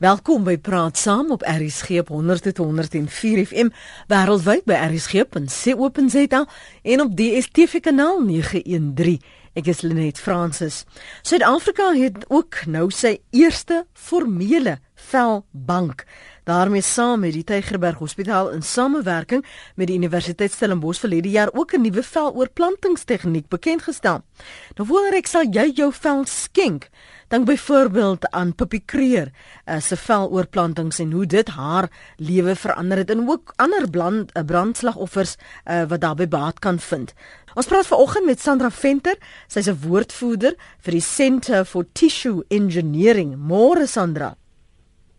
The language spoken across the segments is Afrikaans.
Welkom by Praat Saam op RSG op 100.104 FM wêreldwyd by rsg.co.za en op DStv kanaal 913. Ek is Lenet Fransis. Suid-Afrika het ook nou sy eerste formele velbank. daarmee saam met die Tygerberg Hospitaal in samewerking met die Universiteit Stellenbosch verlede jaar ook 'n nuwe veloorplantingstegniek bekend gestel. Nou wonder ek sal jy jou vel skenk Dink byvoorbeeld aan Pippi Kreer uh, se veloorplantings en hoe dit haar lewe verander het en ook ander brand, uh, brandslagoffers uh, wat daarbey baat kan vind. Ons praat vanoggend met Sandra Venter, sy's 'n woordvoerder vir die Centre for Tissue Engineering. Môre Sandra.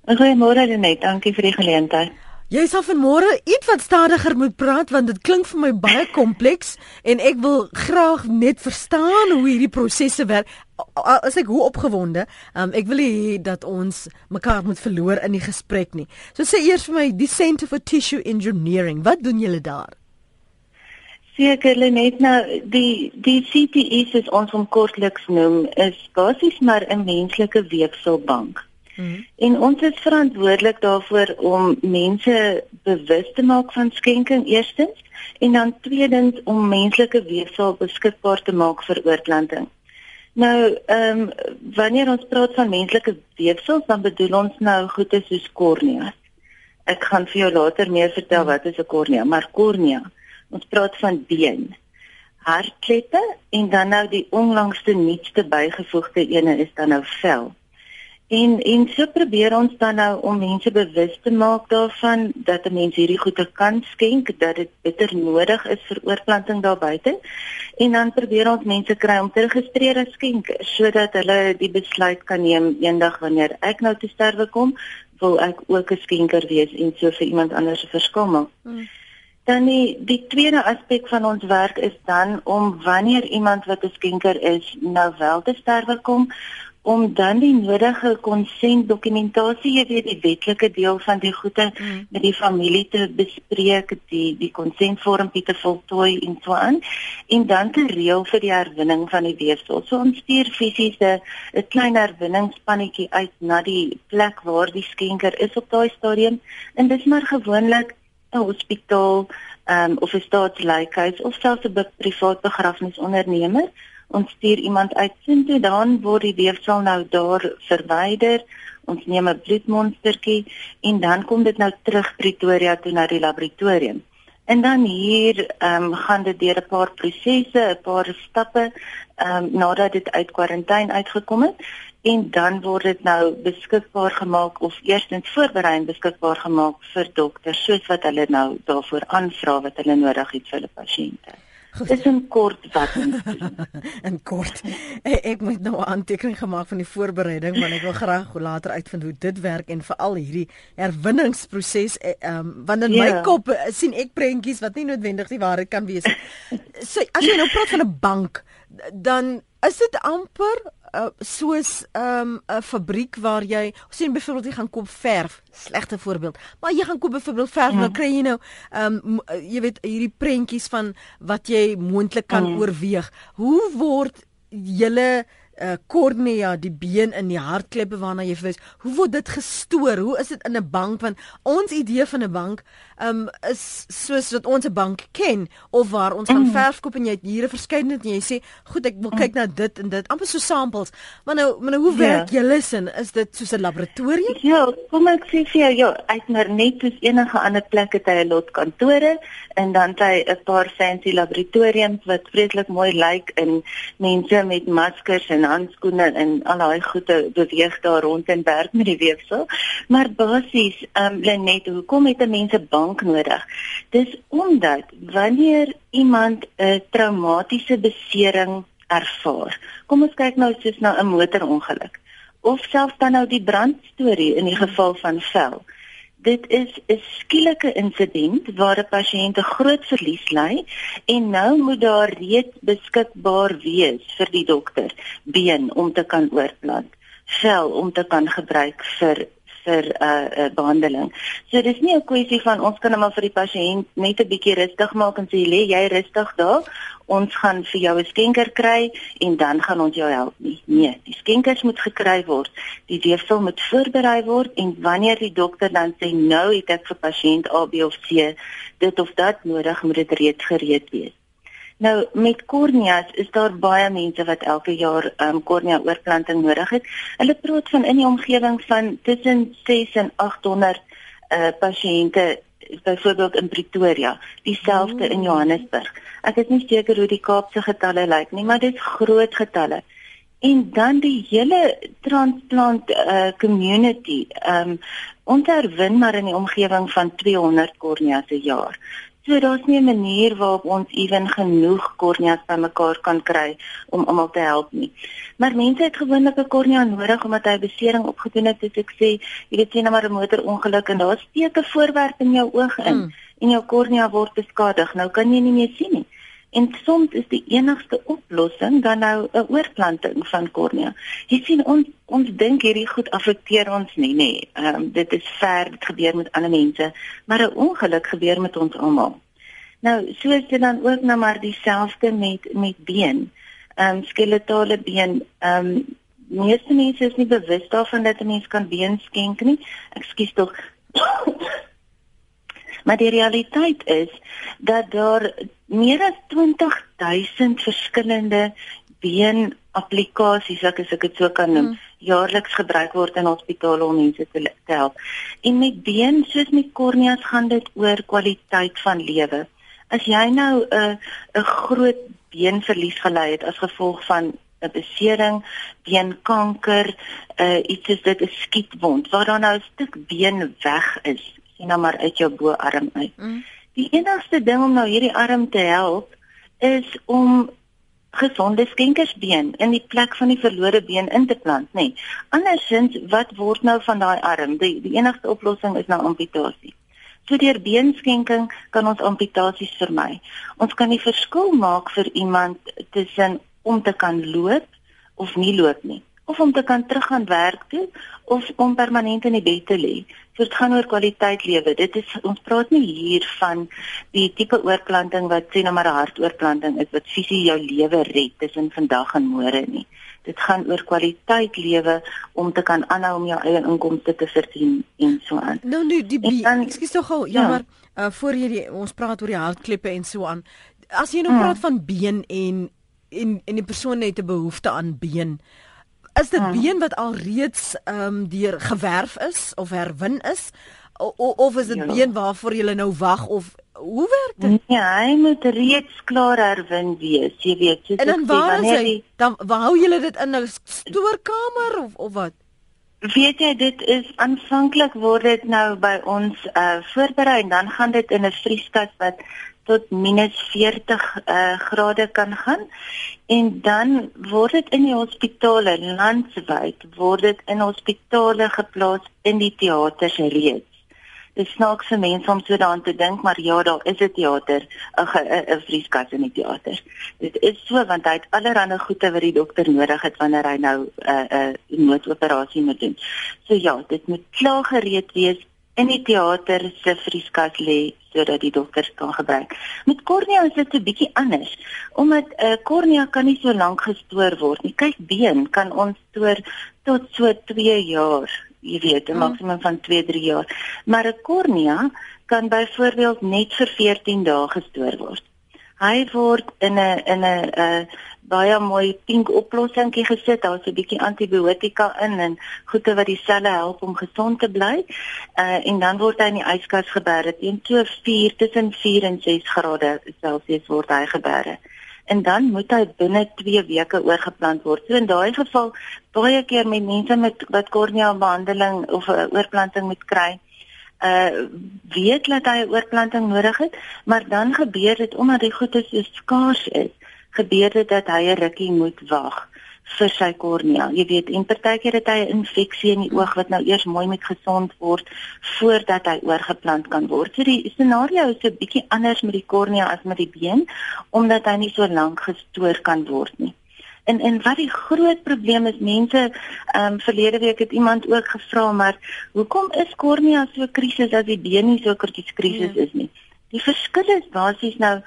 Goeiemôre Lenet, dankie vir die geleentheid. Jy sal vanmôre iets wat stadiger moet praat want dit klink vir my baie kompleks en ek wil graag net verstaan hoe hierdie prosesse werk. As ek hoe opgewonde, um, ek wil hê dat ons mekaar moet verloor in die gesprek nie. So sê eers vir my die Centre for Tissue Engineering, wat doen julle daar? Sekerlik net nou die die CTE soos ons hom kortliks noem is basies maar 'n menslike weefselbank. -hmm. En ons is verantwoordelik daarvoor om mense bewus te maak van skenking eerstens en dan tweedens om menslike weefsel beskikbaar te maak vir oorplanting. Nou, ehm um, wanneer ons praat van menslike weefsel, dan bedoel ons nou goede soos kornea. Ek gaan vir jou later meer vertel wat is 'n kornea, maar kornea. Ons praat van been, hartkleppe en dan nou die onlangste nuutste bygevoegde ene is dan nou vel. En en so probeer ons dan nou om mense bewus te maak daarvan dat 'n mens hierdie goede kan skenk, dat dit bitter nodig is vir oorplanting daar buite. En dan probeer ons mense kry om te registreer as skenkers sodat hulle die besluit kan neem eendag wanneer ek nou te sterwe kom, wil ek ook 'n skenker wees en so vir iemand anders 'n verskil maak. Hmm. Dan die die tweede aspek van ons werk is dan om wanneer iemand wat 'n skenker is nou wel te sterwe kom om dan die nodige konsentdokumentasie, jy weet die wetlike deel van die goede mm. met die familie te bespreek, die die konsentvormpie te voltooi en so aan en dan te reël vir die herwinning van die weefsel. So ons stuur fisies 'n klein herwinningspannetjie uit na die plek waar die skenker is op daai stadium en dis maar gewoonlik 'n hospitaal um, of 'n staatslykhuis of selfs 'n privaat begrafnisondernemer ons stuur iemand uit sien toe dan word die weefsel nou daar verwyder. Ons neem 'n bloedmonstertjie en dan kom dit nou terug Pretoria toe na die laboratorium. En dan hier ehm um, gaan dit deur 'n paar prosesse 'n paar stappe ehm um, nadat dit uit kwarantyne uitgekom het. En dan word dit nou beskikbaar gemaak of eerstens voorberei en beskikbaar gemaak vir dokters soos wat hulle nou daarvoor aanvra wat hulle nodig het vir hulle pasiënte Dis 'n kort wat in kort. Ek, ek moet nou 'n aantekening gemaak van die voorbereiding want ek wil graag later uitvind hoe dit werk en veral hierdie herwinningsproses eh, ehm um, want in yeah. my ja. kop eh, sien ek prentjies wat nie noodwendig die waarheid kan wees. So as jy nou praat van 'n bank, dan is dit amper uh, soos 'n um, fabriek waar jy sien byvoorbeeld jy gaan koop verf, slegte voorbeeld, maar jy gaan koop byvoorbeeld verf, ja. dan kry jy nou ehm um, jy weet hierdie prentjies van wat jy moontlik kan ja. oorweeg. Hoe word julle uh, kornea, die been in die hartkleppe waarna jy verwys. Hoe word dit gestoor? Hoe is dit in 'n bank want ons idee van 'n bank um, is soos wat ons 'n bank ken of waar ons gaan mm. verf koop en jy het hier 'n verskeidenheid en jy sê, "Goed, ek wil kyk na dit en dit." Amper so samples. Maar nou, maar nou hoe ja. werk ja. julle sin? Is dit soos 'n laboratorium? Ja, kom ek sê vir jou, ja, ek maar net soos enige ander plek het hy 'n lot kantore en dan het hy 'n paar fancy laboratoriums wat vreeslik mooi lyk en mense met maskers en handskoene en al daai goede beweeg daar rond en werk met die weefsel. Maar basies, ehm um, Lenet, hoekom het 'n mens 'n bank nodig? Dis omdat wanneer iemand 'n traumatiese besering ervaar. Kom ons kyk nou soos na 'n motorongeluk of selfs dan nou die brandstorie in die geval van vel. Dit is 'n skielike insident waar 'n pasiënt 'n groot verlies ly en nou moet daar reeds beskikbaar wees vir die dokter been om te kan oorplant, vel om te kan gebruik vir vir 'n uh, uh, behandeling. So dis nie 'n kwessie van ons kan net vir die pasiënt net 'n bietjie rustig maak en sê lê jy rustig daar. Ons gaan vir jou 'n skenker kry en dan gaan ons jou help nie. Nee, die skenkers moet gekry word. Die weefsel moet voorberei word en wanneer die dokter dan sê nou het ek vir pasiënt A, B of C dit of dat nodig, moet dit reeds gereed wees. Nou met korneas is daar baie mense wat elke jaar ehm um, kornea oorplanting nodig het. Hulle praat van in die omgewing van tussen 6 en 800 eh uh, pasiënte byvoorbeeld in Pretoria, dieselfde in Johannesburg. Ek is nie seker hoe die Kaapse getalle lyk nie, maar dit is groot getalle. En dan die hele transplant eh uh, community ehm um, ons herwin maar in die omgewing van 200 korneas per jaar. So daar's nie 'n manier waarop ons ewen genoeg korneas bymekaar kan kry om almal te help nie. Maar mense het gewoonlik 'n kornea nodig omdat hy besering opgedoen het, soos ek sê, jy weet sien nou maar 'n motorongeluk en daar steek 'n voorwerp in jou oog in mm. en jou kornea word beskadig. Nou kan jy nie meer sien nie. En soms is die enigste oplossing dan nou 'n oorplanting van kornea. Jy sien ons ons dink hierdie goed affekteer ons nie, nê. Ehm um, dit is ver, dit gebeur met ander mense, maar 'n ongeluk gebeur met ons almal. Nou, soos dit dan ook nou maar dieselfde met met been. Ehm um, skeletale been. Ehm um, meeste mense is nie bewus daarvan dat 'n mens kan been skenk nie. Ekskuus tog. Maar die realiteit is dat daar meer as 20000 verskillende been applikasies, ek as ek dit so kan noem, mm. jaarliks gebruik word in hospitale om mense te, te help. En met been soos met korneas gaan dit oor kwaliteit van lewe. As jy nou 'n uh, 'n groot beenverlies gely het as gevolg van 'n besering, beenkanker, uh, iets soos dit 'n skietwond waar daar nou 'n stuk been weg is, sien nou maar uit jou boarm uit. Mm. Die enigste ding om nou hierdie arm te help is om gesonde skenkersbeen in die plek van die verlore been in te plant, nê. Nee. Andersins, wat word nou van daai arm? Die die enigste oplossing is nou amputasie. So deur beenskenking kan ons amputasies vermy. Ons kan die verskil maak vir iemand tussen om te kan loop of nie loop nie of om te kan teruggaan werk toe of om permanent in die bed te lê. So dit gaan oor kwaliteit lewe. Dit is ons praat nie hier van die tipe oorplanting wat sê nou maar 'n hartoorplanting is wat fisies jou lewe red tussen vandag en môre nie. Dit gaan oor kwaliteit lewe om te kan aanhou om jou eie inkomste te verdien en so aan. Nou nu die ekskuus tog gou, ja, ja maar uh, voor jy die, ons praat oor die hartklippe en so aan. As jy nou hmm. praat van been en en en die persoon het 'n behoefte aan been is dit hmm. been wat al reeds ehm um, deur gewerf is of herwin is o, of is dit ja. been waarvoor jy nou wag of hoe werk dit? Nee, hy moet reeds klaar herwin wees, jy weet, soos en dan waar is hy? Die, dan hou julle dit in 'n stoorkamer of of wat? Weet jy dit is aanvanklik word dit nou by ons uh voorberei en dan gaan dit in 'n vrieskas wat tot minus 40 uh, grade kan gaan en dan word dit in die hospitale landwyd word dit in hospitale geplaas in die teaters reeds. Dit snaaks vir mense om so daaraan te dink, maar ja, daar is 'n teater, 'n 'n vrieskas in die teater. Dit is so want hy het allerlei goede wat die dokter nodig het wanneer hy nou 'n uh, 'n uh, noodoperasie moet doen. So ja, dit moet klaar gereed wees in die teater se vrieskas lê sodat die dokters kan gebruik. Met kornea is dit 'n bietjie anders omdat 'n uh, kornea kan nie so lank gestoor word nie. Kyk, been kan ons stoor tot so 2 jaar, jy weet, 'n hmm. maksimum van 2-3 jaar. Maar 'n kornea kan byvoorbeeld net vir 14 dae gestoor word. Hy word in 'n in 'n uh, baie mooi pink oplossingkie gesit. Daar's 'n bietjie antibiotika in en goeie wat die selle help om gesond te bly. Uh en dan word hy in die yskas geberg teen so 4 tussen 4 en 6 grade Celsius word hy geberg. En dan moet hy binne 2 weke oorgeplant word. So in daai geval baie keer met mense met wat kornea behandeling of 'n uh, oorplanting moet kry uh weet dat hy 'n oorplanting nodig het, maar dan gebeur dit omdat die goede so skaars is, gebeur dit dat hy 'n rukkie moet wag vir sy kornea. Jy weet, en partykeer het hy 'n infeksie in die oog wat nou eers mooi moet gesond word voordat hy oorgeplant kan word. So die scenario is 'n bietjie anders met die kornea as met die been omdat hy nie so lank gestoor kan word nie. En en wat die groot probleem is, mense ehm um, verlede week het iemand ook gevra maar hoekom is kornea so krisis as die been nie so krisis krisis ja. is nie? Die verskil is basies nou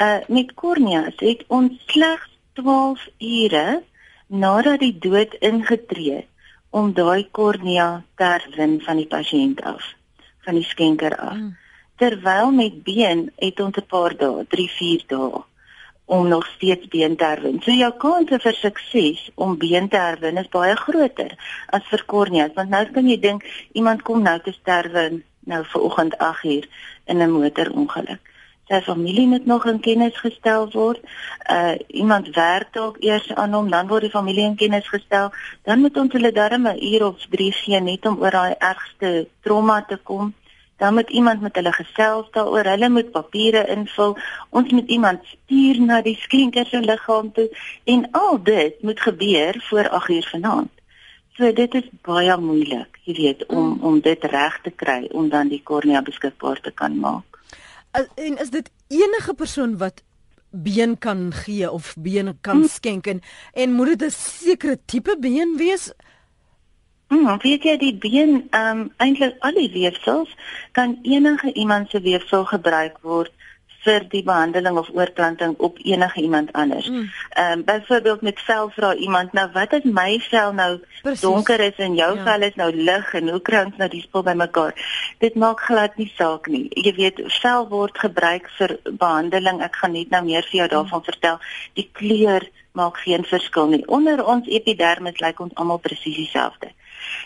uh met kornea, het ons slegs 12 ure nadat die dood ingetree het om daai kornea te herwin van die pasiënt af, van die skenker af. Mm. Terwyl met been het ons 'n paar dae, 3, 4 dae om nog steeds been te herwin. So jou kans vir sukses om been te herwin is baie groter as vir korneas, want nou kan jy dink iemand kom nou te sterwe nou ver oggend 8uur in 'n motorongeluk. Sy familie moet nog in kennis gestel word. Uh iemand werk dalk eers aan hom, dan word die familie in kennis gestel. Dan moet ons hulle darme 'n uur of 3 gee net om oor daai ergste trauma te kom dan moet iemand met hulle gesels daaroor. Hulle moet papiere invul. Ons moet iemand stuur na die skenker se liggaam toe en al dit moet gebeur voor 8 uur vanaand. So dit is baie moeilik, jy weet, om mm. om dit reg te kry om dan die kornea beskikbaar te kan maak. En is dit enige persoon wat been kan gee of bene kan mm. skenk en, en moet dit 'n sekere tipe been wees? Mm, weet jy die been, ehm um, eintlik al die weefsels kan enige iemand se weefsel gebruik word vir die behandeling of oorplanting op enige iemand anders. Mm. Ehm mm. um, byvoorbeeld met vel vra iemand nou wat is my vel nou Precies. donker is en jou ja. vel is nou lig en hoe kry ons nou die spul bymekaar? Dit maak glad nie saak nie. Jy weet vel word gebruik vir behandeling. Ek gaan net nou meer vir jou mm. daarvan mm. vertel. Die kleur maak geen verskil nie. Onder ons epidermis lyk ons almal presies dieselfde.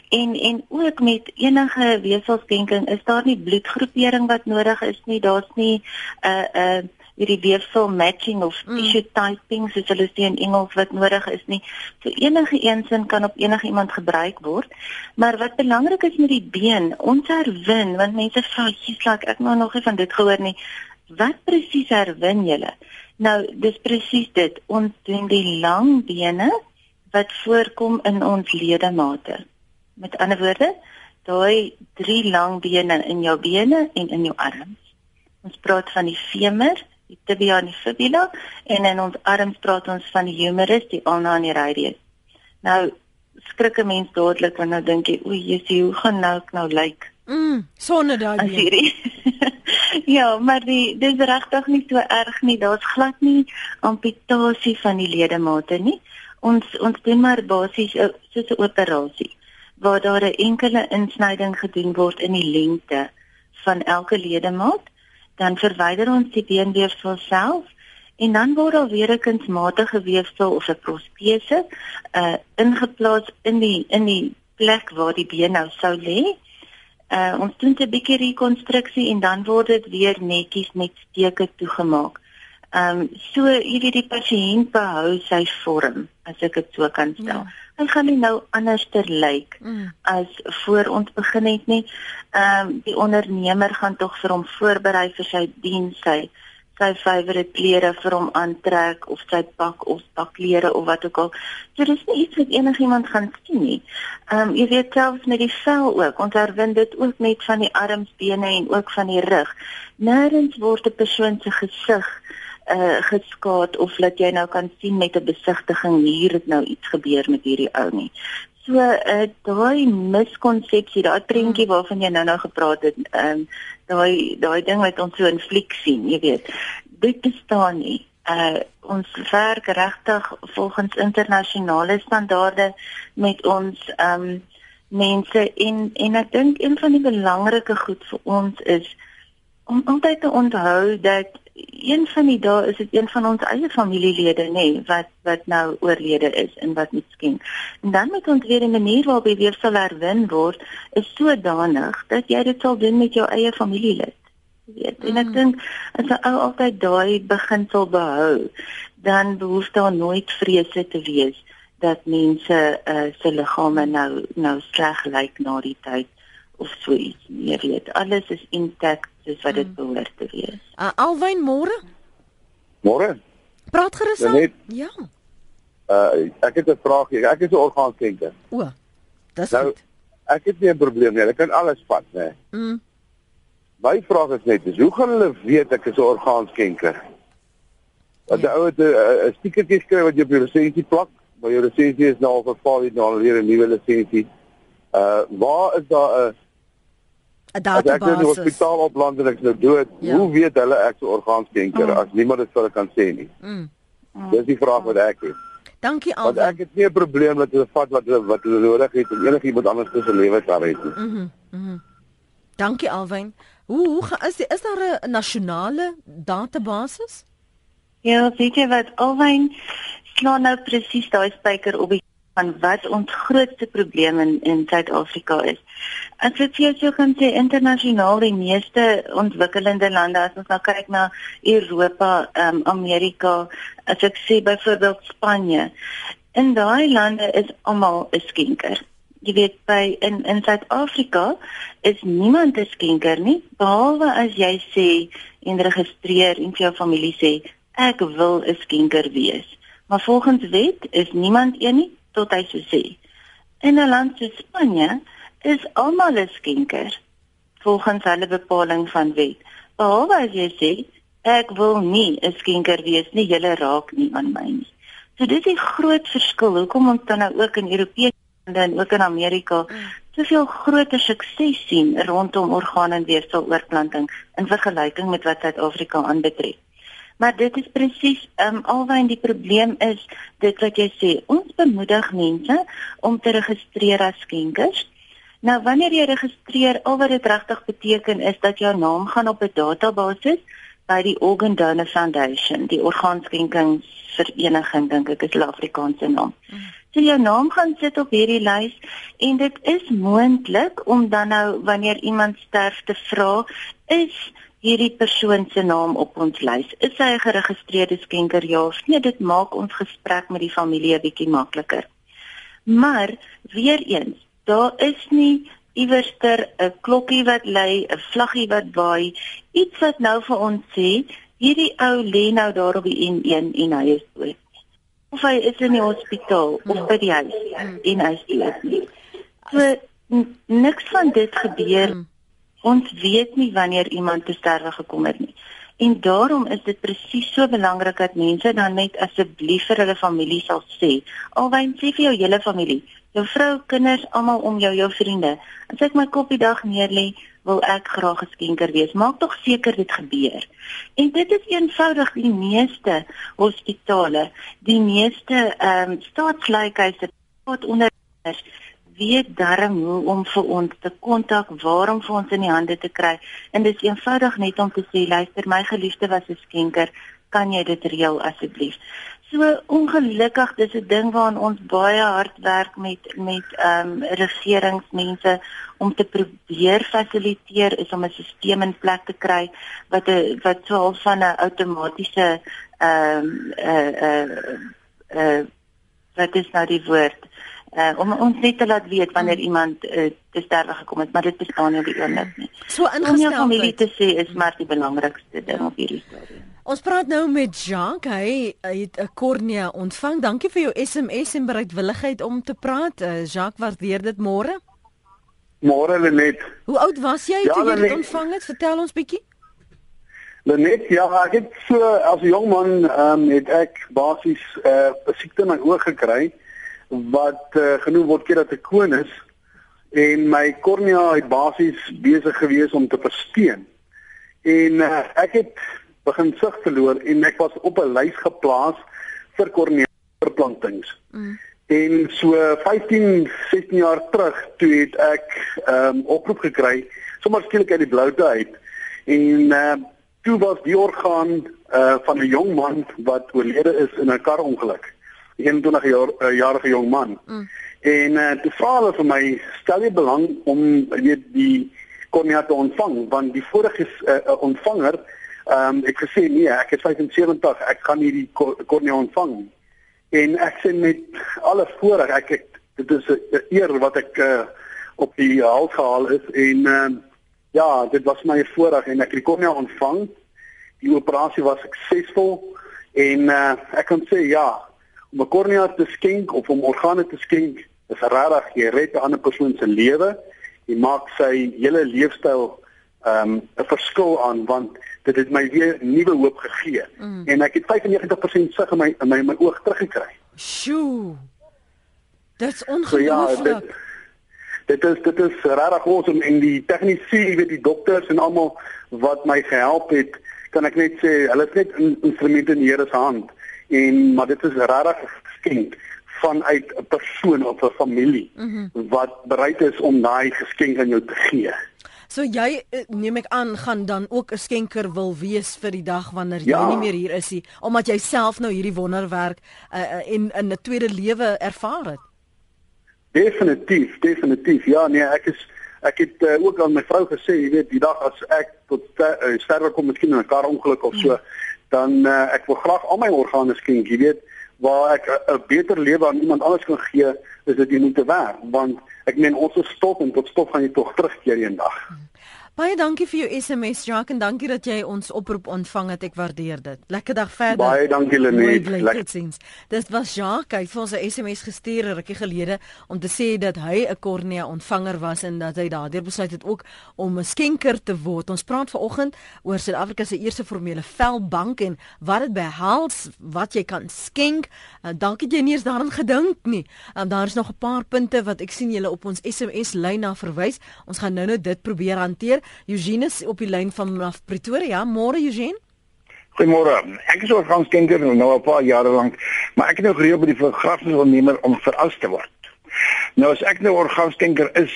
En en ook met enige weefselskenking is daar nie bloedgroepering wat nodig is nie. Daar's nie 'n uh, 'n uh, hierdie weefsel matching of mm. tissue typing soos hulle sê in Engels wat nodig is nie. So enige eensin kan op enige iemand gebruik word. Maar wat belangrik is met die been, ons herwin, want mense vra, "Jesus, like, ek nou nog nie van dit gehoor nie." Wat presies herwin julle? Nou, dis presies dit. Ons doen die lang bene wat voorkom in ons ledemate. Met ander woorde, daai drie lang bene in jou bene en in jou arms. Ons praat van die femur, die tibia en die fibula en in ons arms praat ons van die humerus, die ulna en die radius. Nou skrik 'n mens dadelik wanneer nou dink jy, o, Jesusie, hoe gaan nou ek nou lyk? Mm, sonne daai been. ja, maar die dis regtig nie so erg nie. Daar's glad nie amputasie van die ledemate nie. Ons ons doen maar basies eh, soos 'n operasie waar daar 'n enkele insnyding gedoen word in die lengte van elke ledemaat, dan verwyder ons die beenweefsel self en dan word al weer 'n kunsmatige weefsel of 'n protese uh ingeplaas in die in die plek waar die been nou sou lê. Uh ons doen 'n bietjie rekonstruksie en dan word dit weer netjies met steke toegemaak. Ehm um, so jy weet die pasiënt behou sy vorm as ek dit so kan stel. Ja. Hy gaan nie nou anders ter lyk mm. as voor ons begin het nie. Ehm um, die ondernemer gaan tog vir hom voorberei vir sy diens, sy sy favourite klere vir hom aantrek of sy pak of pakklere of wat ook al. So dis nie iets wat enigiemand gaan sien nie. Ehm um, jy weet selfs met die vel ook. Ons herwin dit ook net van die arms, bene en ook van die rug. Nêrens word 'n persoon se gesig uh geskaad of dat jy nou kan sien met 'n besigtiging hier het nou iets gebeur met hierdie ou nie. So uh daai miskonsepsie, daai prentjie waarvan jy nou nou gepraat het, ehm um, daai daai ding wat ons so in fliek sien, jy weet, dit bestaan nie. Uh ons werk regtig volgens internasionale standaarde met ons ehm um, mense en en ek dink een van die belangrike goed vir ons is om altyd te onthou dat een van die dae is dit een van ons eie familielede nê nee, wat wat nou oorlede is en wat moet skenk. En dan moet ons weer 'n manier waarop hy weer sal herwin word is sodanig dat jy dit sal doen met jou eie familielid. Weet, en ek mm. dink as 'n ou altyd daai beginsel behou, dan behoef daar nooit vrese te wees dat mense uh, se liggame nou nou sleg lyk na die tyd of so iets. Jy weet, alles is intact soos wat dit hmm. behoort te wees. Uh, Alwyn môre? Môre. Praat gerus aan. Ja. Uh ek het 'n vraag hier. Ek is 'n orgaanskenker. O. Dis nou, goed. Ek het nie 'n probleem nie. Ek kan alles vat, né? Mm. My vraag is net, is hoe gaan hulle weet ek is 'n orgaanskenker? Dat ja. die ou het 'n stiekertjie skryf wat jy op jou lisensie plak, maar jou lisensie is nou al verval, jy nou weer 'n nuwe lisensie. Uh waar is daar 'n 'n database? Ek het in die hospitaal op landelik nou dood. Ja. Hoe weet hulle ek se orgaanskenker mm. as niemand dit vir hulle kan sê nie? Mm. Dis die vraag wat ek het. Dankie Alwyn. Want ek het nie 'n probleem dat hulle vat wat hulle wat hulle nodig het om enigiemand anders te se lewe te red nie. Mhm. Mm mhm. Dankie Alwyn. Hoe hoe is die, is daar 'n nasionale database? Ja, weet jy wat Alwyn slaan nou presies daai spyker op die van wat ons grootste probleem in in Suid-Afrika is. As ek vir jou kan sê internasionaal die meeste ontwikkelende lande as ons nou kyk na Europa, ehm um, Amerika, as ek sê byvoorbeeld Spanje, in daai lande is almal 'n skenker. Jy weet by in in Suid-Afrika is niemand 'n skenker nie behalwe as jy sê en registreer en vir jou familie sê ek wil 'n skenker wees. Maar volgens wet is niemand een nie tot hy so sê. In 'n land soos Spanje is almal 'n skenker volgens hulle bepaling van wet. Behalwe as jy sê ek wil nie 'n skenker wees nie, jy raak nie aan my nie. So dis 'n groot verskil hoekom ons dan nou ook in Europese lande en ook in Amerika soveel groter sukses sien rondom orgaan en weefsel oorplanting in vergelyking met wat Suid-Afrika aanbetref. Maar dit is presies um, alwaar die probleem is dit wat jy sê. Ons bemoedig mense om te registreer as skenkers. Nou wanneer jy registreer, al wat dit regtig beteken is dat jou naam gaan op 'n database by die Organ Donor Foundation, die orgaanskenkingsvereniging dink ek is die Afrikaanse naam. So jou naam gaan sit op hierdie lys en dit is moontlik om dan nou wanneer iemand sterf te vra, is hierdie persoon se naam op ons lys. Is hy 'n geregistreerde skenker ja of nee? Dit maak ons gesprek met die familie 'n bietjie makliker. Maar weer eens, daar is nie iewerster 'n klokkie wat lui, 'n vlaggie wat waai, iets wat nou vir ons sê hierdie ou lê nou daar op die N1 en hy is dood. Of hy is in die hospitaal of by die huis en hy is dood. So niks van dit gebeur hmm. Ons weet nie wanneer iemand te sterwe gekom het nie. En daarom is dit presies so belangrik dat mense dan net asseblief vir hulle familie sal sê, alwyn sê vir jou hele familie, jou vrou, kinders, almal om jou, jou vriende. As ek my kop die dag neerlê, wil ek graag 'n skenker wees. Maak tog seker dit gebeur. En dit is eenvoudig die meeste hospitale, die meeste ehm um, staatslykeise wat onder weet darm hoe om vir ons te kontak, waarom vir ons in die hande te kry. En dit is eenvoudig net om te sê, luister, my geliefde was 'n skenker, kan jy dit reël asseblief? So ongelukkig dis 'n ding waaraan ons baie hard werk met met ehm um, regeringsmense om te probeer fasiliteer is om 'n stelsel in plek te kry wat 'n wat so half van 'n outomatiese ehm um, eh uh, eh uh, uh, wat is nou die woord uh, om ons net te laat weet wanneer hmm. iemand uh, te sterwe gekom het, maar dit bestaan nie op die oomblik nie. So ingestel om jou familie te sê is maar die belangrikste ding op hierdie storie. Ons praat nou met Jacques. Hy het 'n kornea ontvang. Dankie vir jou SMS en bereidwilligheid om te praat. Uh, Jacques, waardeer dit môre. Môre Lenet. Hoe oud was jy ja, toe jy dit ontvang het? Vertel ons bietjie. Lenet, ja, ek het so as 'n jong man ehm um, het ek basies 'n uh, siekte in my oog gekry wat uh, genoem word keratokonus en my kornea het basies besig gewees om te versteen. En uh, ek het begin sig verloor en ek was op 'n lys geplaas vir kornea verplantings. Mm. En so 15, 16 jaar terug toe het ek 'n um, ehm, oproep gekry sommer skielik uit die bloute uit. En uh, toe was die orgaan uh, van 'n jong man wat oorlede is in 'n karongeluk. 21 jaar uh, jarige jong man. Mm. En uh, toe vra hulle vir my, stel jy belang om weet die kornea te ontvang want die vorige uh, ontvanger ehm um, ek gesê nee, ek is 75, ek gaan nie die kornea ontvang. En ek sê met alle voorreg, ek, ek dit is 'n eer wat ek uh, op die hals gehaal is en uh, ja, dit was my voorreg en ek het die kornea ontvang. Die operasie was suksesvol en uh, ek kan sê ja, om 'n kornea te skenk of om organe te skenk is regtig jy red 'n ander persoon se lewe. Jy maak sy hele leefstyl ehm um, 'n verskil aan want dit het my weer nuwe hoop gegee mm. en ek het 95% sig in my in my, my oog teruggekry. Sjoe. Dit's ongelooflik. So, ja, dit, dit is dit is regtig awesome en die tegnisië, weet die dokters en almal wat my gehelp het, kan ek net sê, hulle is net in instrumente in die Here se hand en maar dit is regtig geskenk vanuit 'n persoon of 'n familie mm -hmm. wat bereid is om daai geskenk aan jou te gee. So jy eh, neem ek aan gaan dan ook 'n skenker wil wees vir die dag wanneer jy ja. nie meer hier is nie omdat jy self nou hierdie wonderwerk uh, in in 'n tweede lewe ervaar het. Definitief, definitief. Ja, nee, ek is ek het uh, ook aan my vrou gesê, jy weet, die dag as ek tot sterwe ster kom miskien in 'n kar ongeluk of so, mm. Dan uh, ek wil graag al my organe skenk, jy weet waar ek 'n beter lewe aan iemand anders kan gee, is dit die moeite werd want ek meen ons is stop en tot stop gaan jy tog terugkeer eendag. Baie dankie vir jou SMS Jacques en dankie dat jy ons oproep ontvang het. Ek waardeer dit. Lekker dag verder. Baie dankie Lenet. Lekker. Dit was Jacques. Hy het vir ons 'n SMS gestuur rukkie gelede om te sê dat hy 'n kornea ontvanger was en dat hy daardeur besluit het ook om 'n skenker te word. Ons praat vanoggend oor Suid-Afrika se eerste formele velbank en wat dit behels, wat jy kan skenk. Uh, dalk het jy nie eens daaraan gedink nie. Um, daar is nog 'n paar punte wat ek sien julle op ons SMS lyn na verwys. Ons gaan nou-nou dit probeer hanteer. Eugene is op die lyn van Pretoria. Môre Eugene. Goeiemôre. Ek is orgaanskenker nou al 'n paar jare lank, maar ek het nou gereël by die vergrafnisondernemer om veras te word. Nou as ek nou orgaanskenker is,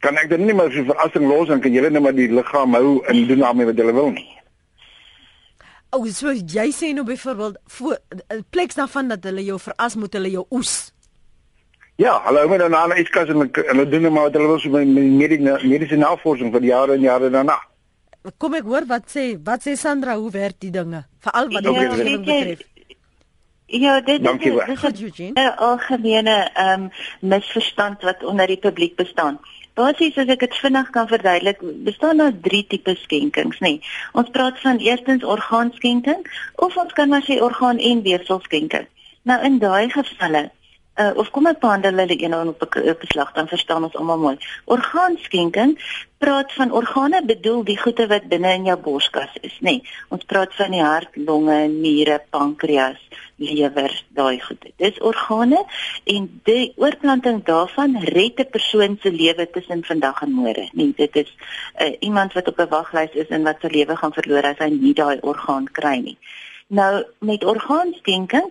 kan ek dan nie maar so verrassing los en kan julle net maar die liggaam hou en doen daarmee wat julle wil nie. Ou, so jy sê nou byvoorbeeld voor 'n plek daarvan dat hulle jou veras moet hulle jou oes. Ja, hallo my dan aan iets kas en hulle doen maar wat hulle wil so met mediese mediese navorsing vir jare en jare daarna. Kom ek hoor wat sê wat sê Sandra hoe werk die dinge veral wat die omgewing betref. Ja, dit is 'n algemene ehm um, misverstand wat onder die publiek bestaan. Basies as ek dit vinnig kan verduidelik, bestaan daar drie tipe skenkings, nê. Nee. Ons praat van eerstens orgaanskenking of ons kan maar sê orgaan en weefselskenking. Nou in daai gevalle uh, of kom ek behandel hulle een op 'n beslag dan verstaan ons almal mooi. Orgaanskenking praat van organe bedoel die goede wat binne in jou borskas is, nê. Nee, ons praat van die hart, longe, niere, pankreas, lewer, daai goede. Dis organe en die oorplanting daarvan red 'n persoon se lewe tussen vandag en môre. Nee, dit is uh, iemand wat op 'n waglys is en wat sy lewe gaan verloor as hy nie daai orgaan kry nie. Nou met orgaanskenking,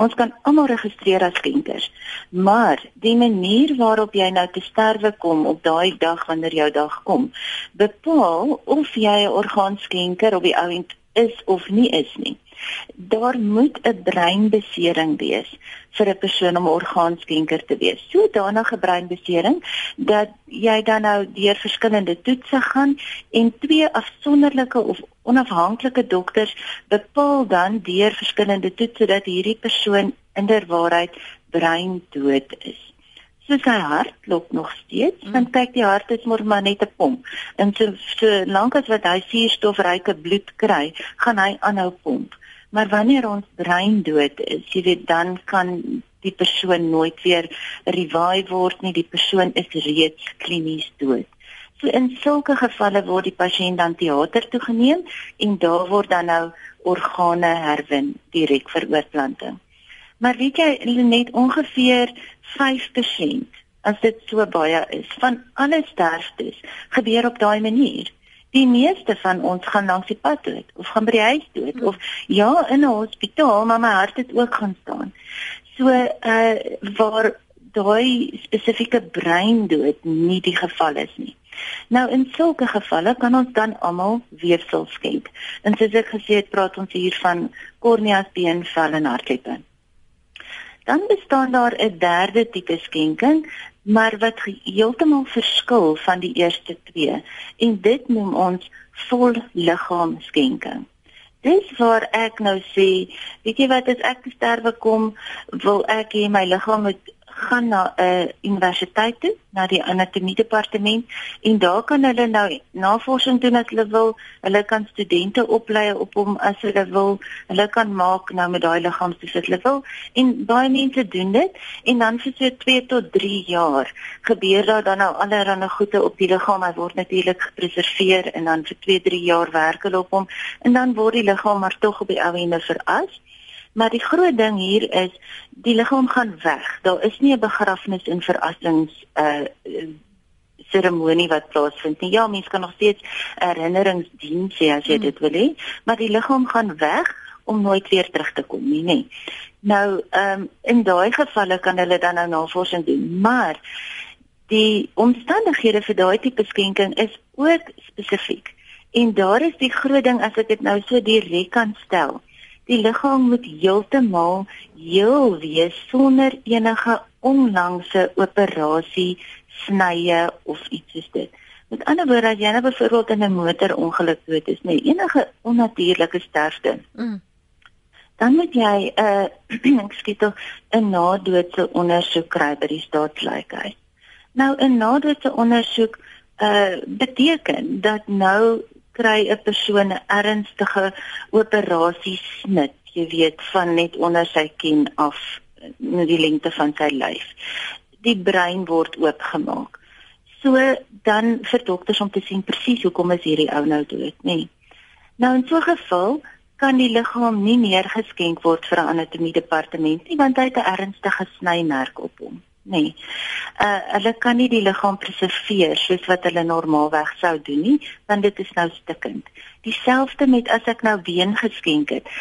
ons kan almal registreer as skenkers. Maar die manier waarop jy nou te sterwe kom op daai dag wanneer jou dag kom, bepaal of jy 'n orgaanskenker op die ount is of nie is nie. Daar moet 'n breinbesering wees vir 'n persoon om orgaanskenker te wees. Sodanige breinbesering dat jy dan nou deur verskillende toetse gaan en twee afsonderlike of onafhanklike dokters bepaal dan deur verskillende toetse dat hierdie persoon inderwaarheid breindood is. So sy hart klop nog steeds, mm. want kyk die hart is maar net 'n pomp. En so so lank as wat hy suurstofryke bloed kry, gaan hy aanhou pomp. Maar wanneer ons brein dood is, jy weet dan kan die persoon nooit weer revive word nie. Die persoon is reeds klinies dood. So in sulke gevalle word die pasiënt dan teater toe geneem en daar word dan nou organe herwin direk vir oorplanting. Maar weet jy net ongeveer 5% as dit so baie is van alle sterftes gebeur op daai manier. Die meeste van ons gaan langs die pad dood of gaan by die huis dood hmm. of ja in 'n hospitaal maar my hart het ook gaan staan. So uh waar daai spesifieke breindood nie die geval is nie. Nou in sulke gevalle kan ons dan almal weefsel skenk. En soos ek gesê het, praat ons hier van korneas, been, vel en hartkleppe. Dan bestaan daar 'n derde tipe skenking maar wat heeltemal verskil van die eerste twee en dit noem ons vol liggaam skenking. Dis waar ek nou sê, weet jy wat as ek sterwe kom, wil ek hê my liggaam moet gaan na 'n uh, universiteit toe, na die anatomie departement en daar kan hulle nou navorsing doen as hulle wil. Hulle kan studente oplei op hom as hulle wil. Hulle kan maak nou met daai liggaam soos hulle wil en baie mense doen dit en dan vir so 2 tot 3 jaar gebeur daar dan nou allerlei goede op die liggaam. Hy word natuurlik gepreserveer en dan vir 2, 3 jaar werk hulle op hom en dan word die liggaam maar tog op die ou ende veras. Maar die groot ding hier is die liggaam gaan weg. Daar is nie 'n begrafnis en verrassings uh seremonie wat plaasvind nie. Ja, mense kan nog steeds herinneringsdiens sê as jy hmm. dit wil hê, maar die liggaam gaan weg om nooit weer terug te kom nie, nê. Nou, ehm um, in daai gevalle kan hulle dan nou navorsing doen, maar die omstandighede vir daai tipe skenking is ook spesifiek. En daar is die groot ding as ek dit nou so direk kan stel die liggaam moet heeltemal heel wees sonder enige onlangse operasie, snye of iets soos dit. Met ander woorde, as jy nou byvoorbeeld in 'n motorongeluk dood is, nee, enige onnatuurlike sterfte. Mm. Dan moet jy 'n uh, ek skiet tog 'n nadoodse ondersoek kry by die staatslikheid. Nou 'n nadoodse ondersoek uh beteken dat nou kry 'n persoon 'n ernstige operasie snit, jy weet, van net onder sy kin af na die lengte van sy lyf. Die brein word oopgemaak. So dan vir dokters om te sien presies hoekom is hierdie ou nou dood, nê. Nee. Nou in so 'n geval kan die liggaam nie meer geskenk word vir 'n anatomie departement nie want hy het 'n ernstige snymerk op nê. Nee. Uh hulle kan nie die liggaam preserveer soos wat hulle normaalweg sou doen nie, want dit is nou stikkend. Dieselfde met as ek nou been geskenk het.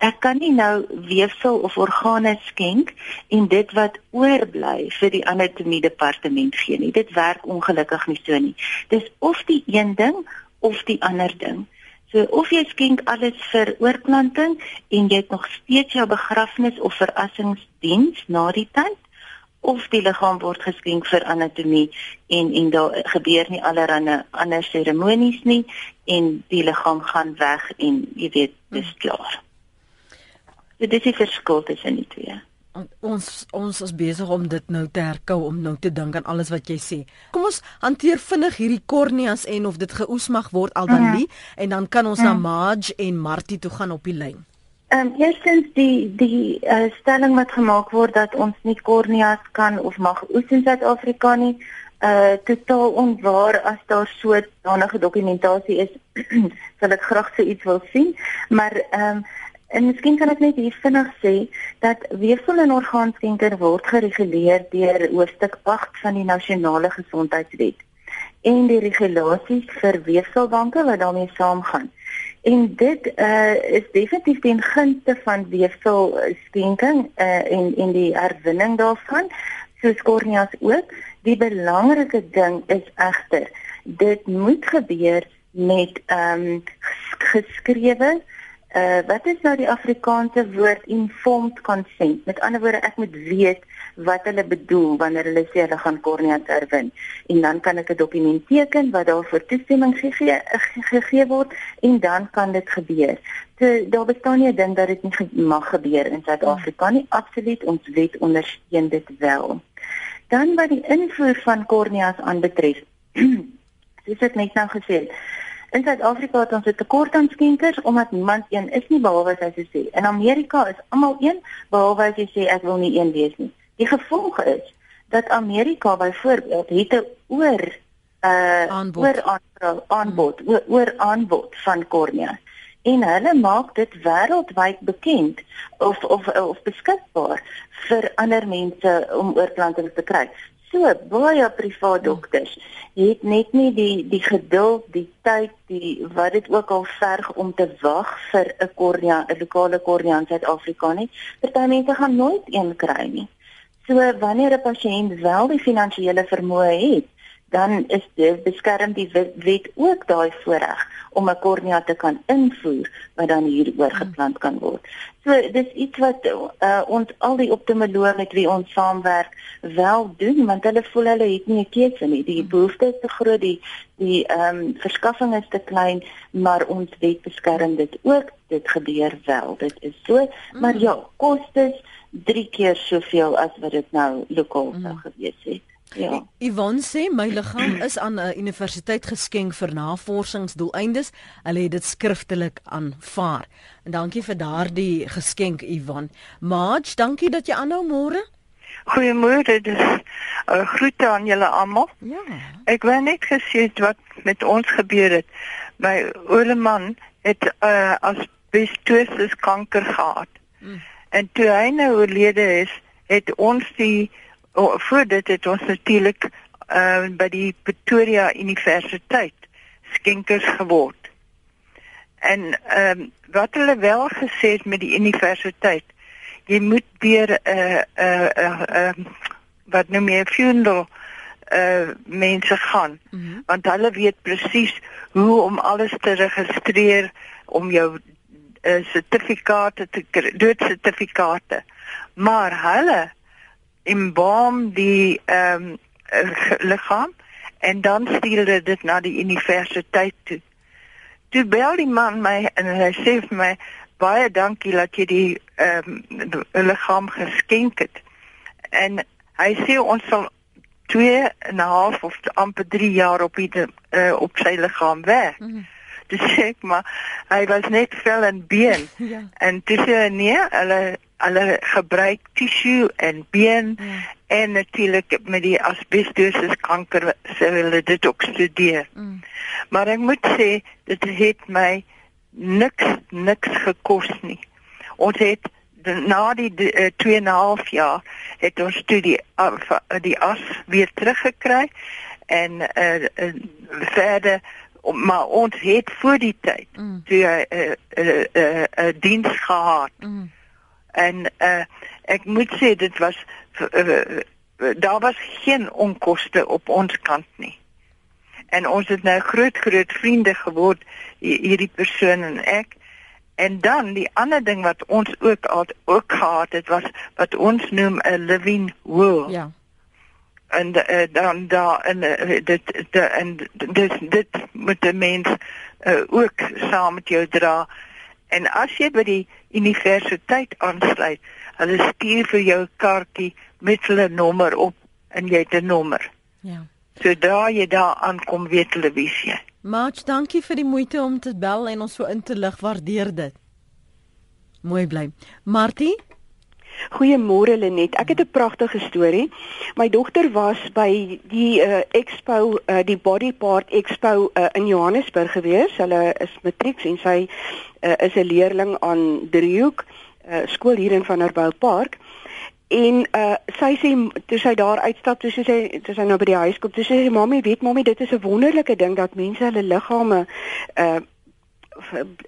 Ek kan nie nou weefsel of organe skenk en dit wat oorbly vir die anatomie departement gee nie. Dit werk ongelukkig nie so nie. Dis of die een ding of die ander ding. So of jy skenk alles vir oorplanting en jy het nog steeds jou begrafnis of verrassingsdiens na die tyd of die liggaam word geskenk vir anatomie en en daar gebeur nie allerlei ander seremonies nie en die liggaam gaan weg en jy weet dis hmm. klaar. So dit is die verskil tussen die twee. Ons ons is besig om dit nou te herkou om nou te dink aan alles wat jy sê. Kom ons hanteer vinnig hierdie korneas en of dit geoes mag word al dan mhm. nie en dan kan ons na mhm. Maj en Martie toe gaan op die lyn. Ehm um, eerstens die die uh, stelling wat gemaak word dat ons nie korneas kan of mag oes in Suid-Afrika nie, uh totaal onwaar as daar so 'n dokumentasie is, sal ek graag so iets wil sien, maar ehm um, en miskien kan ek net hier vinnig sê dat weefsel en orgaanskenker word gereguleer deur hoofstuk 8 van die nasionale gesondheidswet en die regulasies vir weefselbanke wat daarmee saamgaan. En dit uh, is definitief ten gunste van weefsel skenking uh, en en die herwinning daarvan, soos korneas ook. Die belangrike ding is egter, dit moet gebeur met ehm um, geskrewe uh wat is nou die Afrikaanse woord informed consent? Met ander woorde, ek moet weet wat hulle bedoel wanneer hulle sê hulle gaan korneas herwin. En dan kan ek 'n dokument teken wat daarvoor toestemming gegee gegee word en dan kan dit gebeur. So daar bestaan nie 'n ding dat dit nie mag gebeur in Suid-Afrika nie. Absoluut, ons wet ondersteun dit wel. Dan wat die invoer van korneas aanbetref, soos ek net nou gesê het, In Suid-Afrika het ons 'n tekort aan skenkers omdat niemand een is nie behalwe as hy sê. In Amerika is almal een behalwe as jy sê ek wil nie een wees nie. Die gevolg is dat Amerika byvoorbeeld het 'n oor uh aanbod. oor aanbod, aanbod hmm. oor, oor aanbod van kornea en hulle maak dit wêreldwyd bekend of of of beskikbaar vir ander mense om oorplantings te kry. So baie privaat dokters het net nie die die geduld, die tyd, die wat dit ook al verg om te wag vir 'n kornea, 'n lokale kornea in Suid-Afrika nie. Party mense gaan nooit een kry nie. So wanneer 'n pasiënt wel die finansiële vermoë het, dan is dit beskerm die wet ook daai voorreg om 'n kornea te kan invoer wat dan hier oorgeplant kan word. So dis iets wat uh, ons al die optimoloë met wie ons saamwerk wel doen want hulle voel hulle het nie 'n keuse nie. Die behoefte is te groot, die die ehm um, verskaffing is te klein, maar ons wet beskerm dit ook. Dit gebeur wel. Dit is so, maar ja, kostes 3 keer soveel as wat dit nou lokaal sou gewees het. Ja. Yvonne sê my liggaam is aan 'n universiteit geskenk vir navorsingsdoeleindes. Hulle het dit skriftelik aanvaar. En dankie vir daardie geskenk Yvonne. Marge, dankie dat jy aanhou môre. Goeiemôre. Dit is 'n uh, groete aan julle almal. Ja. Ek wou net gesê wat met ons gebeur het. My ouer man het uh, asbestosis kanker gehad. Mm. En toe hy nou oorlede is, het ons die oh, voor dit het ons natuurlik uh, by die Pretoria Universiteit skenkers geword. En ehm um, wat hulle wel gesê het met die universiteit, jy moet weer 'n uh, 'n uh, uh, uh, wat noem jy funeral uh mense gaan mm -hmm. want hulle weet presies hoe om alles te registreer om jou uh, sertifikate te doodsertifikate maar hulle embalm die ehm um, liggaam en dan stuur hulle dit na die universiteit toe. Toe bel die man my en hy sê vir my baie dankie dat jy die ehm um, liggaam geskenk het. En hy sê ons sal 2 en 'n half of amper 3 jaar op die uh, op sy liggaam werk. Mm -hmm. Dis sê maar hy was net vel en been. ja. En dis nee, hulle hulle gebruik tissue en been mm. en natuurlik met die asbestosis kanker sê hulle dit ook studeer. Mm. Maar ek moet sê dit het my niks niks gekos nie. Ons het na die 2 en 'n half jaar het ons studie die as weer teruggekry en uh, uh, verder maar ons het voor die tyd mm. toe 'n uh, uh, uh, uh, uh, diens gehad. Mm en uh, ek moet sê dit was uh, uh, daar was geen onkoste op ons kant nie. En ons het nou groot groot vriende geword hierdie persoon en ek. En dan die ander ding wat ons ook al ook gehad het was wat ons noem 'n living will. Ja. En uh, dan daar en uh, dit de, en dis dit moet die mens uh, ook saam met jou dra. En as jy by die universiteit aansluit, hulle stuur vir jou kaartjie met hulle nommer op en jy het 'n nommer. Ja. Sodra jy daar aankom, weet hulle wie jy. Mach, dankie vir die moeite om te bel en ons so in te lig. Waardeer dit. Mooi bly. Martie Goeiemôre Lenet. Ek het 'n pragtige storie. My dogter was by die uh, Expo, uh, die Body Part Expo uh, in Johannesburg gewees. Hulle is matrieks en sy uh, is 'n leerling aan Driehoek uh, skool hier in Vanderbijl Park. En uh, sy sê toe sy daar uitstap, toe sy toe sy nou by die huis kom, toe sê sy mami, weet mami, dit is 'n wonderlike ding dat mense hulle liggame uh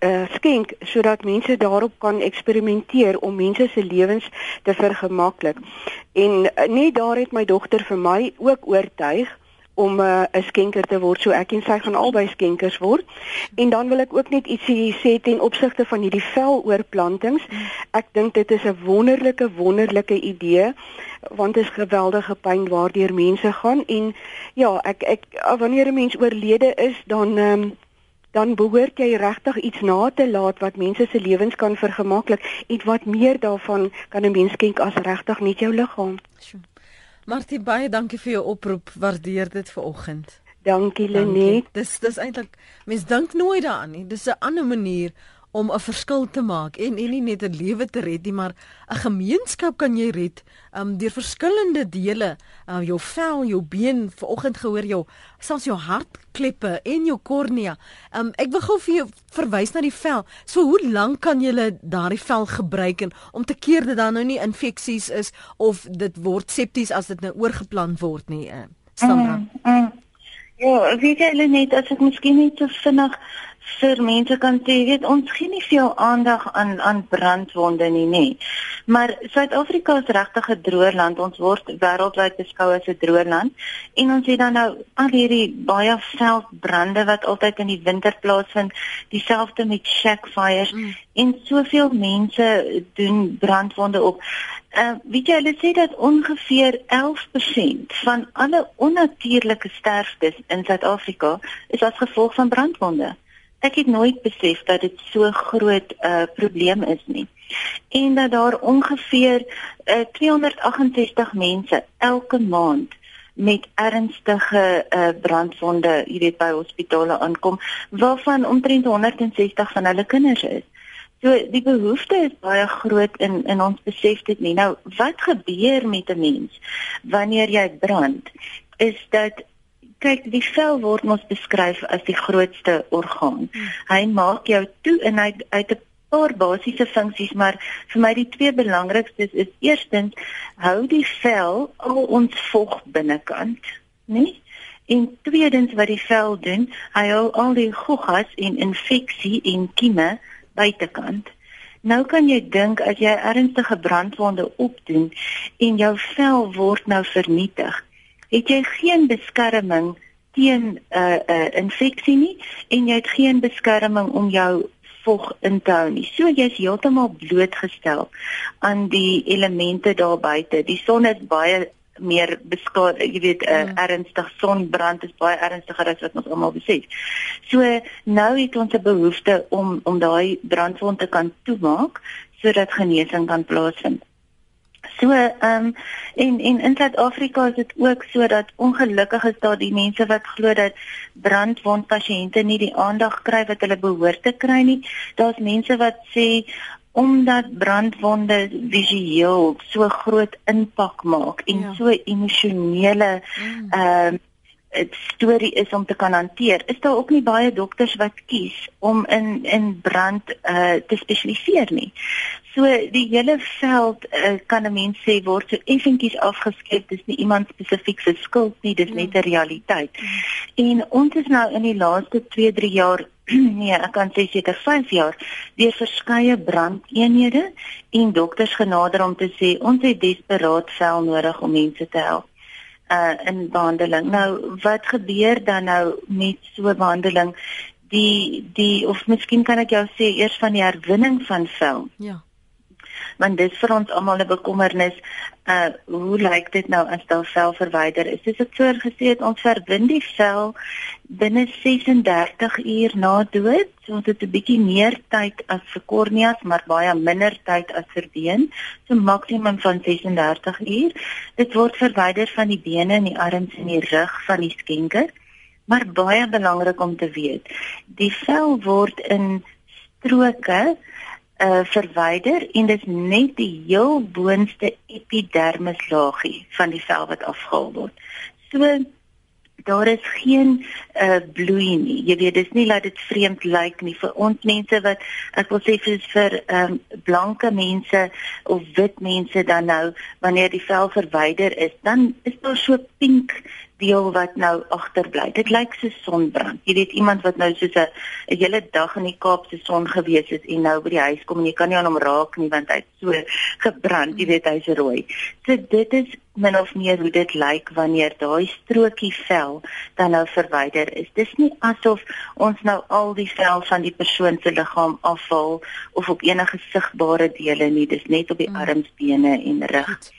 uh, skenk sodat mense daarop kan eksperimenteer om mense se lewens te vergemaklik. En uh, net daar het my dogter vir my ook oortuig om 'n uh, skenker te word. So ek en sy gaan albei skenkers word. En dan wil ek ook net ietsie sê ten opsigte van hierdie veloorplantings. Ek dink dit is 'n wonderlike wonderlike idee want dit is geweldige pyn waardeur mense gaan en ja, ek ek wanneer 'n mens oorlede is, dan ehm um, dan behoort jy regtig iets na te laat wat mense se lewens kan vergemaklik en wat meer daarvan kan 'n mens skenk as regtig net jou liggaam. Martie baie dankie vir jou oproep. Waardeer dit ver oggend. Dankie Lenet. Dis dis eintlik mens dink nooit daaraan nie. Dis 'n ander manier om 'n verskil te maak en en nie net 'n lewe te red nie, maar 'n gemeenskap kan jy red um, deur verskillende dele, uh, jou vel, jou been, vanoggend gehoor jou selfs jou hartkleppe en jou kornea. Um, ek wil gou vir jou verwys na die vel. So hoe lank kan jy daardie vel gebruik en om te keer dat daar nou nie infeksies is of dit word septies as dit nou oorgeplant word nie, uh, Sandra? Mm, mm. Ja, weet jy net as ek miskien net so vinnig vir mense kan sê, weet ons gee nie veel aandag aan aan brandwonde nie, nê. Maar Suid-Afrika is regtig 'n droë land. Ons word wêreldwyd beskou as 'n droë land. En ons het dan nou al hierdie baie veldbrande wat altyd in die winter plaasvind, dieselfde met shack fires mm. en soveel mense doen brandwonde op. Uh, weet jy hulle sê dat ongeveer 11% van alle onnatuurlike sterftes in Suid-Afrika is as gevolg van brandwonde ek het nooit besef dat dit so groot 'n uh, probleem is nie. En dat daar ongeveer uh, 268 mense elke maand met ernstige uh, brandwonde hier weet by hospitale aankom waarvan omtrent 160 van hulle kinders is. So die behoefte is baie groot in in ons besef dit nie. Nou wat gebeur met 'n mens wanneer jy brand? Is dat kyk die vel word mos beskryf as die grootste orgaan. Hmm. Hy maak jou toe en hy uit 'n paar basiese funksies, maar vir my die twee belangrikstes is eerstens hou die vel al ons vog binnekant, né? En tweedens wat die vel doen, hy hou al die goggas en infeksie en kieme buitekant. Nou kan jy dink as jy ernstige brandwonde opdoen en jou vel word nou vernietig het jy geen beskerming teen 'n uh, 'n uh, infeksie nie en jy het geen beskerming om jou vog in te hou nie. So jy's heeltemal blootgestel aan die elemente daar buite. Die son is baie meer beskaad, jy weet 'n uh, mm. ernstig sonbrand is baie ernstiger as wat ons almal besef. So nou het ons 'n behoefte om om daai brandwond te kan toemaak sodat genesing kan plaasvind. So ehm um, en en in Suid-Afrika is dit ook so dat ongelukkig is daar die mense wat glo dat brandwond pasiënte nie die aandag kry wat hulle behoort te kry nie. Daar's mense wat sê omdat brandwonde visueel so groot impak maak en ja. so emosionele mm. ehm mm. uh, 'n storie is om te kan hanteer. Is daar ook nie baie dokters wat kies om in in brand uh te spesialiseer nie. So die hele veld uh, kan 'n mens sê word so effentjies afgeskep. Dis nie iemand spesifiek se skuld nie, dis net 'n realiteit. En ons is nou in die laaste 2-3 jaar nee, ek kan sê seker 5 jaar deur verskeie brandeenhede en dokters genader om te sê ons het desperaat vel nodig om mense te help uh in behandeling. Nou wat gebeur dan nou met so behandeling? Die die of miskien kan ek jou sê eers van die herwinning van vel. Ja. Want dit vir ons almal 'n bekommernis. Uh hoe lyk dit nou as daar vel verwyder is? Soos ek voor gesê het, ons verwin die vel binne 36 uur na dood. So ons het 'n bietjie meer tyd as vir korneas, maar baie minder tyd as vir been. So maksimum van 36 uur. Dit word verwyder van die bene en die arms en die rug van die skenker. Maar baie belangrik om te weet, die vel word in stroke uh verwyder en dit is net die heel boonste epidermis laagie van die vel wat afgehaal word. So daar is geen uh bloei nie. Jy weet dis nie dat dit vreemd lyk nie vir ons mense wat ek wil sê vir vir ehm um, blanke mense of wit mense dan nou wanneer die vel verwyder is, dan is daar so pink deel wat nou agterbly. Dit lyk so sonbrand. Jy weet iemand wat nou soos 'n hele dag in die Kaap se son gewees het en nou by die huis kom en jy kan nie aan hom raak nie want hy't so gebrand, jy weet hy's rooi. So dit is min of meer hoe dit lyk wanneer daai strokie vel dan nou verwyder is. Dis nie asof ons nou al die vel van die persoon se liggaam afval of op enige sigbare dele nie. Dis net op die mm. arms, bene en rug. Goed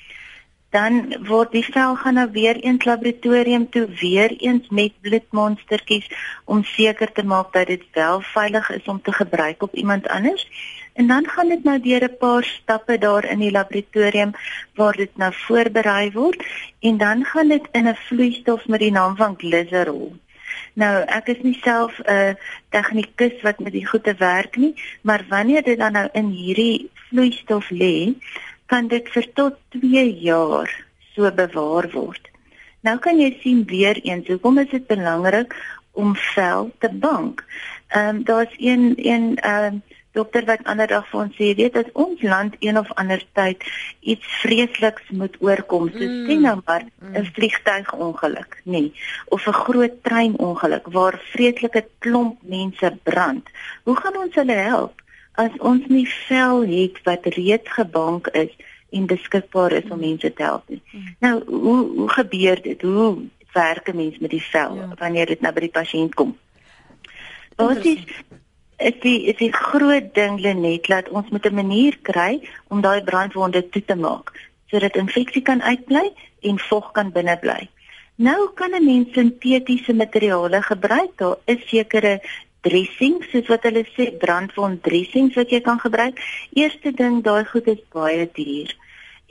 dan word die vel gaan nou weer eens laboratorium toe weer eens met bloedmonstertjies om seker te maak dat dit wel veilig is om te gebruik op iemand anders. En dan gaan dit nou deur 'n paar stappe daar in die laboratorium waar dit nou voorberei word en dan gaan dit in 'n vloeistof met die naam van glycerol. Nou, ek is nie self 'n uh, tegnikus wat met die goeie werk nie, maar wanneer dit dan nou in hierdie vloeistof lê, kan dit vir tot 2 jaar so bewaar word. Nou kan jy sien weer eens hoekom is dit belangrik om vel te bank. Ehm um, daar's een een ehm um, dokter wat ander dag vir ons sê, weet as ons land een of ander tyd iets vreesliks moet oorkom, so mm. sien nou maar 'n mm. vliegtuigongeluk, nê, nee, of 'n groot treinongeluk waar vreeslike klomp mense brand. Hoe gaan ons hulle help as ons nie vel het wat reeds gebank is en beskikbaar is om mm. mense te help nie? Mm. Nou, hoe hoe gebeur dit? Hoe werk 'n mens met die vel ja. wanneer dit nou by die pasiënt kom? Basies is die is die groot ding Lenet dat ons moet 'n manier kry om daai brandwonde toe te maak sodat infeksie kan uitbly en vog kan binne bly. Nou kan 'n mens sintetiese materiale gebruik. Daar is sekere dressings soos wat hulle sê brandwond dressings wat jy kan gebruik. Eerste ding, daai goed is baie duur.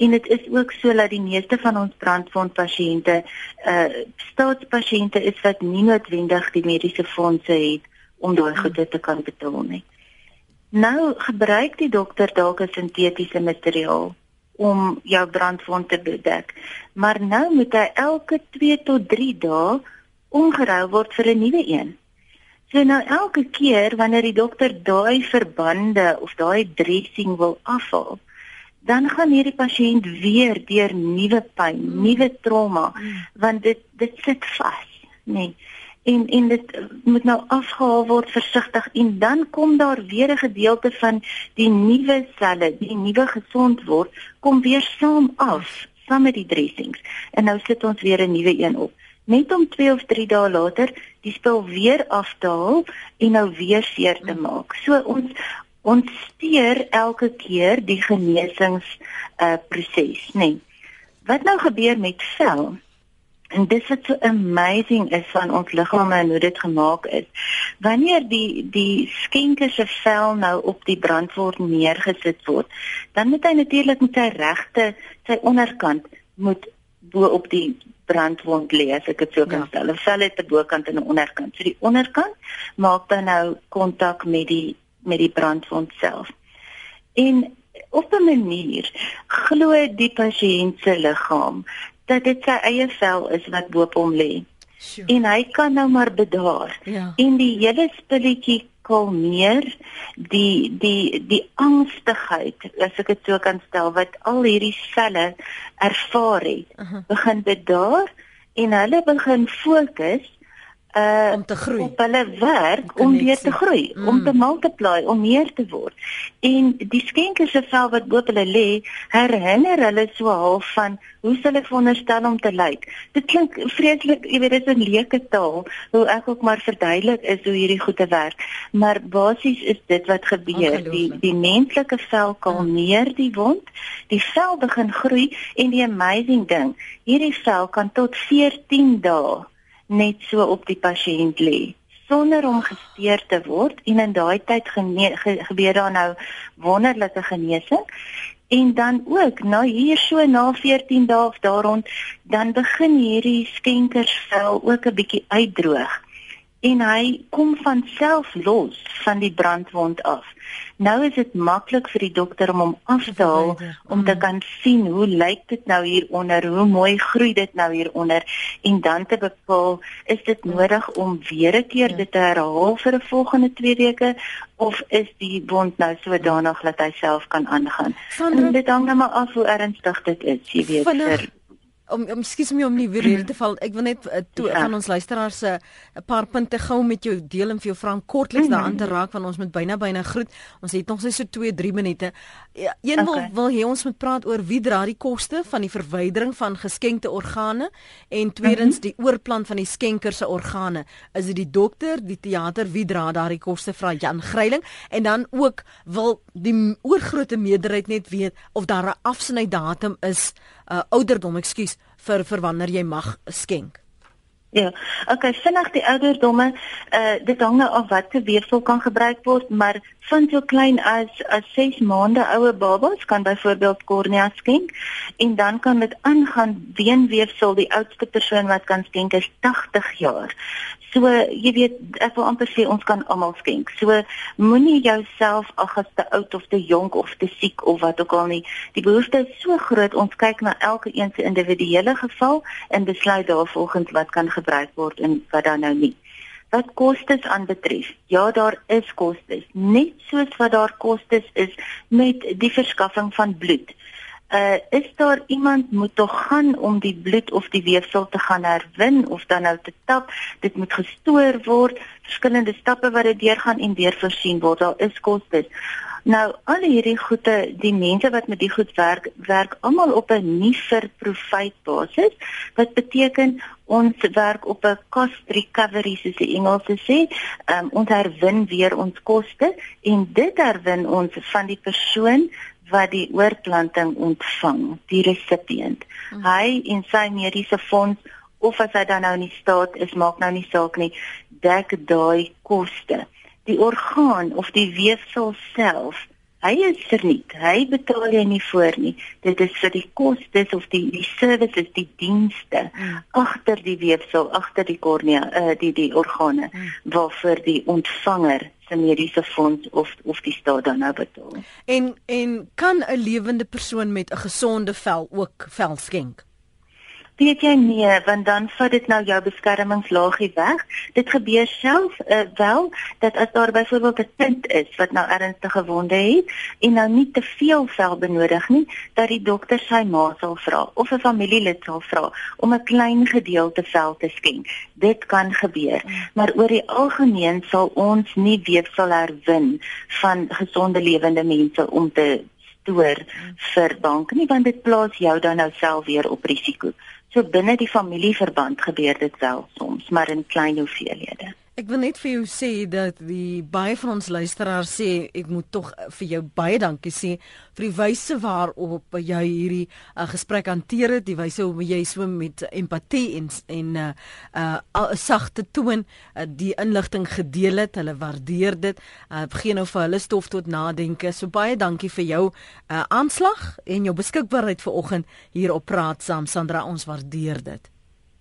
En dit is ook so dat die meeste van ons brandwond pasiënte uh staatspasiënte is wat nie noodwendig die mediese fondse het om daai goede te kan betaal nie. Nou gebruik die dokter dalk 'n sintetiese materiaal om jou brandwond te bedek. Maar nou moet hy elke 2 tot 3 dae omgerou word vir 'n nuwe een. So nou elke keer wanneer die dokter daai verbande of daai dressing wil afhaal, dan gaan hierdie pasiënt weer deur nuwe pyn, nuwe trauma, mm. want dit dit sit vas, nê. Nee en en dit moet nou afgehaal word versigtig en dan kom daar weer 'n gedeelte van die nuwe selle, die nuwe gesond word, kom weer saam af saam met die dressings. En nou sit ons weer 'n nuwe een op. Net om 2 of 3 dae later die spul weer afdaal en nou weer seer te maak. So ons ons steur elke keer die genesings uh proses, nê. Nee. Wat nou gebeur met vel? En dit wat so amazing is van ons liggame en hoe dit gemaak is. Wanneer die die skenker se vel nou op die brandwond neergesit word, dan moet hy natuurlik met sy regte sy onderkant moet bo op die brandwond lê as ek dit so kan ja. stel. 'n Vel het 'n bokant en 'n onderkant. So die onderkant maak dan nou kontak met die met die brandwond self. En op 'n manier glo die pasiënt se liggaam dat dit sy eie vel is wat bo op hom lê. En hy kan nou maar bedaar. Ja. En die hele spulletjie kalmeer die die die angstigheid as ek dit so kan stel wat al hierdie selle ervaar het. Uh -huh. Begin bedaar en hulle begin fokus uh om te groei. Op hulle werk om weer te groei, mm. om te multiply, om meer te word. En die skenkers se vel wat bo hulle lê, herinner hulle so half van hoe hulle veronderstel om te lyk. Dit klink vreeslik, jy weet dit is 'n leuke taal, hoe ek ook maar verduidelik is hoe hierdie goede werk. Maar basies is dit wat gebeur. Die die menslike vel kalmeer die wond, die vel begin groei en die amazing ding, hierdie vel kan tot 14 dae net so op die pasiënt lê sonder om gesteer te word. En in daai tyd ge gebeur daar nou wonderlike genesing. En dan ook nou hier so na 14 dae of daaroond dan begin hierdie skenkersvel ook 'n bietjie uitdroog en hy kom van self los van die brandwond af. Nou is dit maklik vir die dokter om hom af te haal om te mm. kan sien hoe lyk dit nou hieronder, hoe mooi groei dit nou hieronder en dan te bepaal is dit nodig om weer 'n keer ja. dit te herhaal vir 'n volgende 2 weke of is die wond nou sodanig dat hy self kan aangaan. Dit hang nou maar af hoe ernstig dit is, jy weet. Vinnig om om skuis my om nie weer hier te val. Ek wil net uh, toe ja. van ons luisteraars se uh, 'n paar punte gou met jou deel en vir jou vra kortliks mm -hmm. daaraan te raak want ons moet byna byna groet. Ons het nog net so 2 3 minute. Ja, een okay. wil wil hê ons moet praat oor wie dra die koste van die verwydering van geskenkte organe en tweedens mm -hmm. die oorplant van die skenker se organe. Is dit die dokter, die teater, wie dra daardie koste vra Jan Greiling en dan ook wil die oorgrootste meerderheid net weet of daar 'n afsnydatum is uh, ouderdom, ekskuus, vir vir wanneer jy mag skenk. Ja. Okay, vinnig die ouderdomme, uh dit hang nou af watter weefsel kan gebruik word, maar van so klein as as 6 maande oue babas kan byvoorbeeld kornea skenk en dan kan dit aangaan beenweefsel, die oudste persoon wat kan skenk is 80 jaar. So jy weet ek wil amper sê ons kan almal skenk. So moenie jouself ag as te oud of te jonk of te siek of wat ook al nie. Die behoefte is so groot. Ons kyk na elke een se individuele geval en besluit daarvolgens wat kan gebruik word en wat dan nou nie. wat kostes aanbetref. Ja, daar is kostes, net soos wat daar kostes is met die verskaffing van bloed. Uh is daar iemand moet tog gaan om die bloed of die weefsel te gaan herwin of dan nou te tap, dit moet gestoor word, verskillende stappe wat dit deurgaan en weer voorsien word. Daar is kostes. Nou al hierdie goede, die mense wat met die goed werk, werk almal op 'n nie vir profit basis. Wat beteken ons werk op 'n cost recovery soos die Engelse sê. Um, ons herwin weer ons koste en dit herwin ons van die persoon wat die oorplanting ontvang, die resipient. Hmm. Hy en sy mediese fonds of as hy dan nou in staat is, maak nou nie saak nie, dek daai koste die orgaan of die weefsel self hy is verniet hy betaal jy nie voor nie dit is vir die kostes of die die services die dienste mm. agter die weefsel agter die kornea uh, die die organe mm. waarvoor die ontvanger se mediese fonds of of die staat dan nou betaal en en kan 'n lewende persoon met 'n gesonde vel ook vel skenk weet jy nee, want dan vat dit nou jou beskermingslaagie weg. Dit gebeur self uh, wel dat as daar byvoorbeeld 'n kind is wat nou ernstige wonde het en nou nie te veel vel benodig nie, dat die dokter sy ma sal vra of 'n familielid sal vra om 'n klein gedeelte vel te skenk. Dit kan gebeur, maar oor die algemeen sal ons nie weefsel herwin van gesonde lewende mense om te stoor vir bank nie want dit plaas jou dan nou self weer op risiko. So binne die familieverband gebeur dit wel soms, maar in klein hoeveelhede. Ek wil net vir jou sê dat die baie van ons luisteraars sê ek moet tog vir jou baie dankie sê vir die wyse waarop jy hierdie uh, gesprek hanteer het, die wyse hoe jy so met empatie en en 'n uh, uh, sagte toon uh, die inligting gedeel het. Hulle waardeer dit. Uh, begin nou vir hulle stof tot nadenke. So baie dankie vir jou uh, aanslag en jou beskikbaarheid vanoggend hier op Praat saam Sandra. Ons waardeer dit.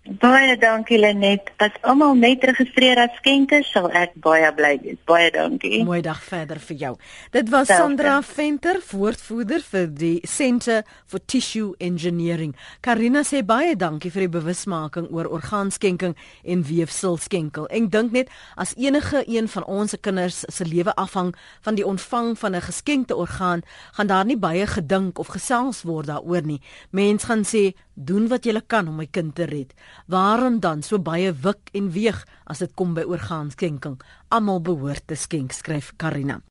Baie dankie Lenet. As almal net registreer as skenkers, sal ek baie bly wees. Baie dankie. Mooi dag verder vir jou. Dit was Selfde. Sandra Venter, woordvoerder vir die Centre for Tissue Engineering. Karina sê baie dankie vir die bewusmaking oor orgaanskenking en weefselskenkel. Ek dink net as enige een van ons kinders se lewe afhang van die ontvang van 'n geskenkte orgaan, gaan daar nie baie gedink of gesels word daaroor nie. Mense gaan sê, "Doen wat jy kan om my kind te red." Waarom dan so baie wik en weeg as dit kom by orgaanskenking? Almal behoort te skenk, skryf Karina.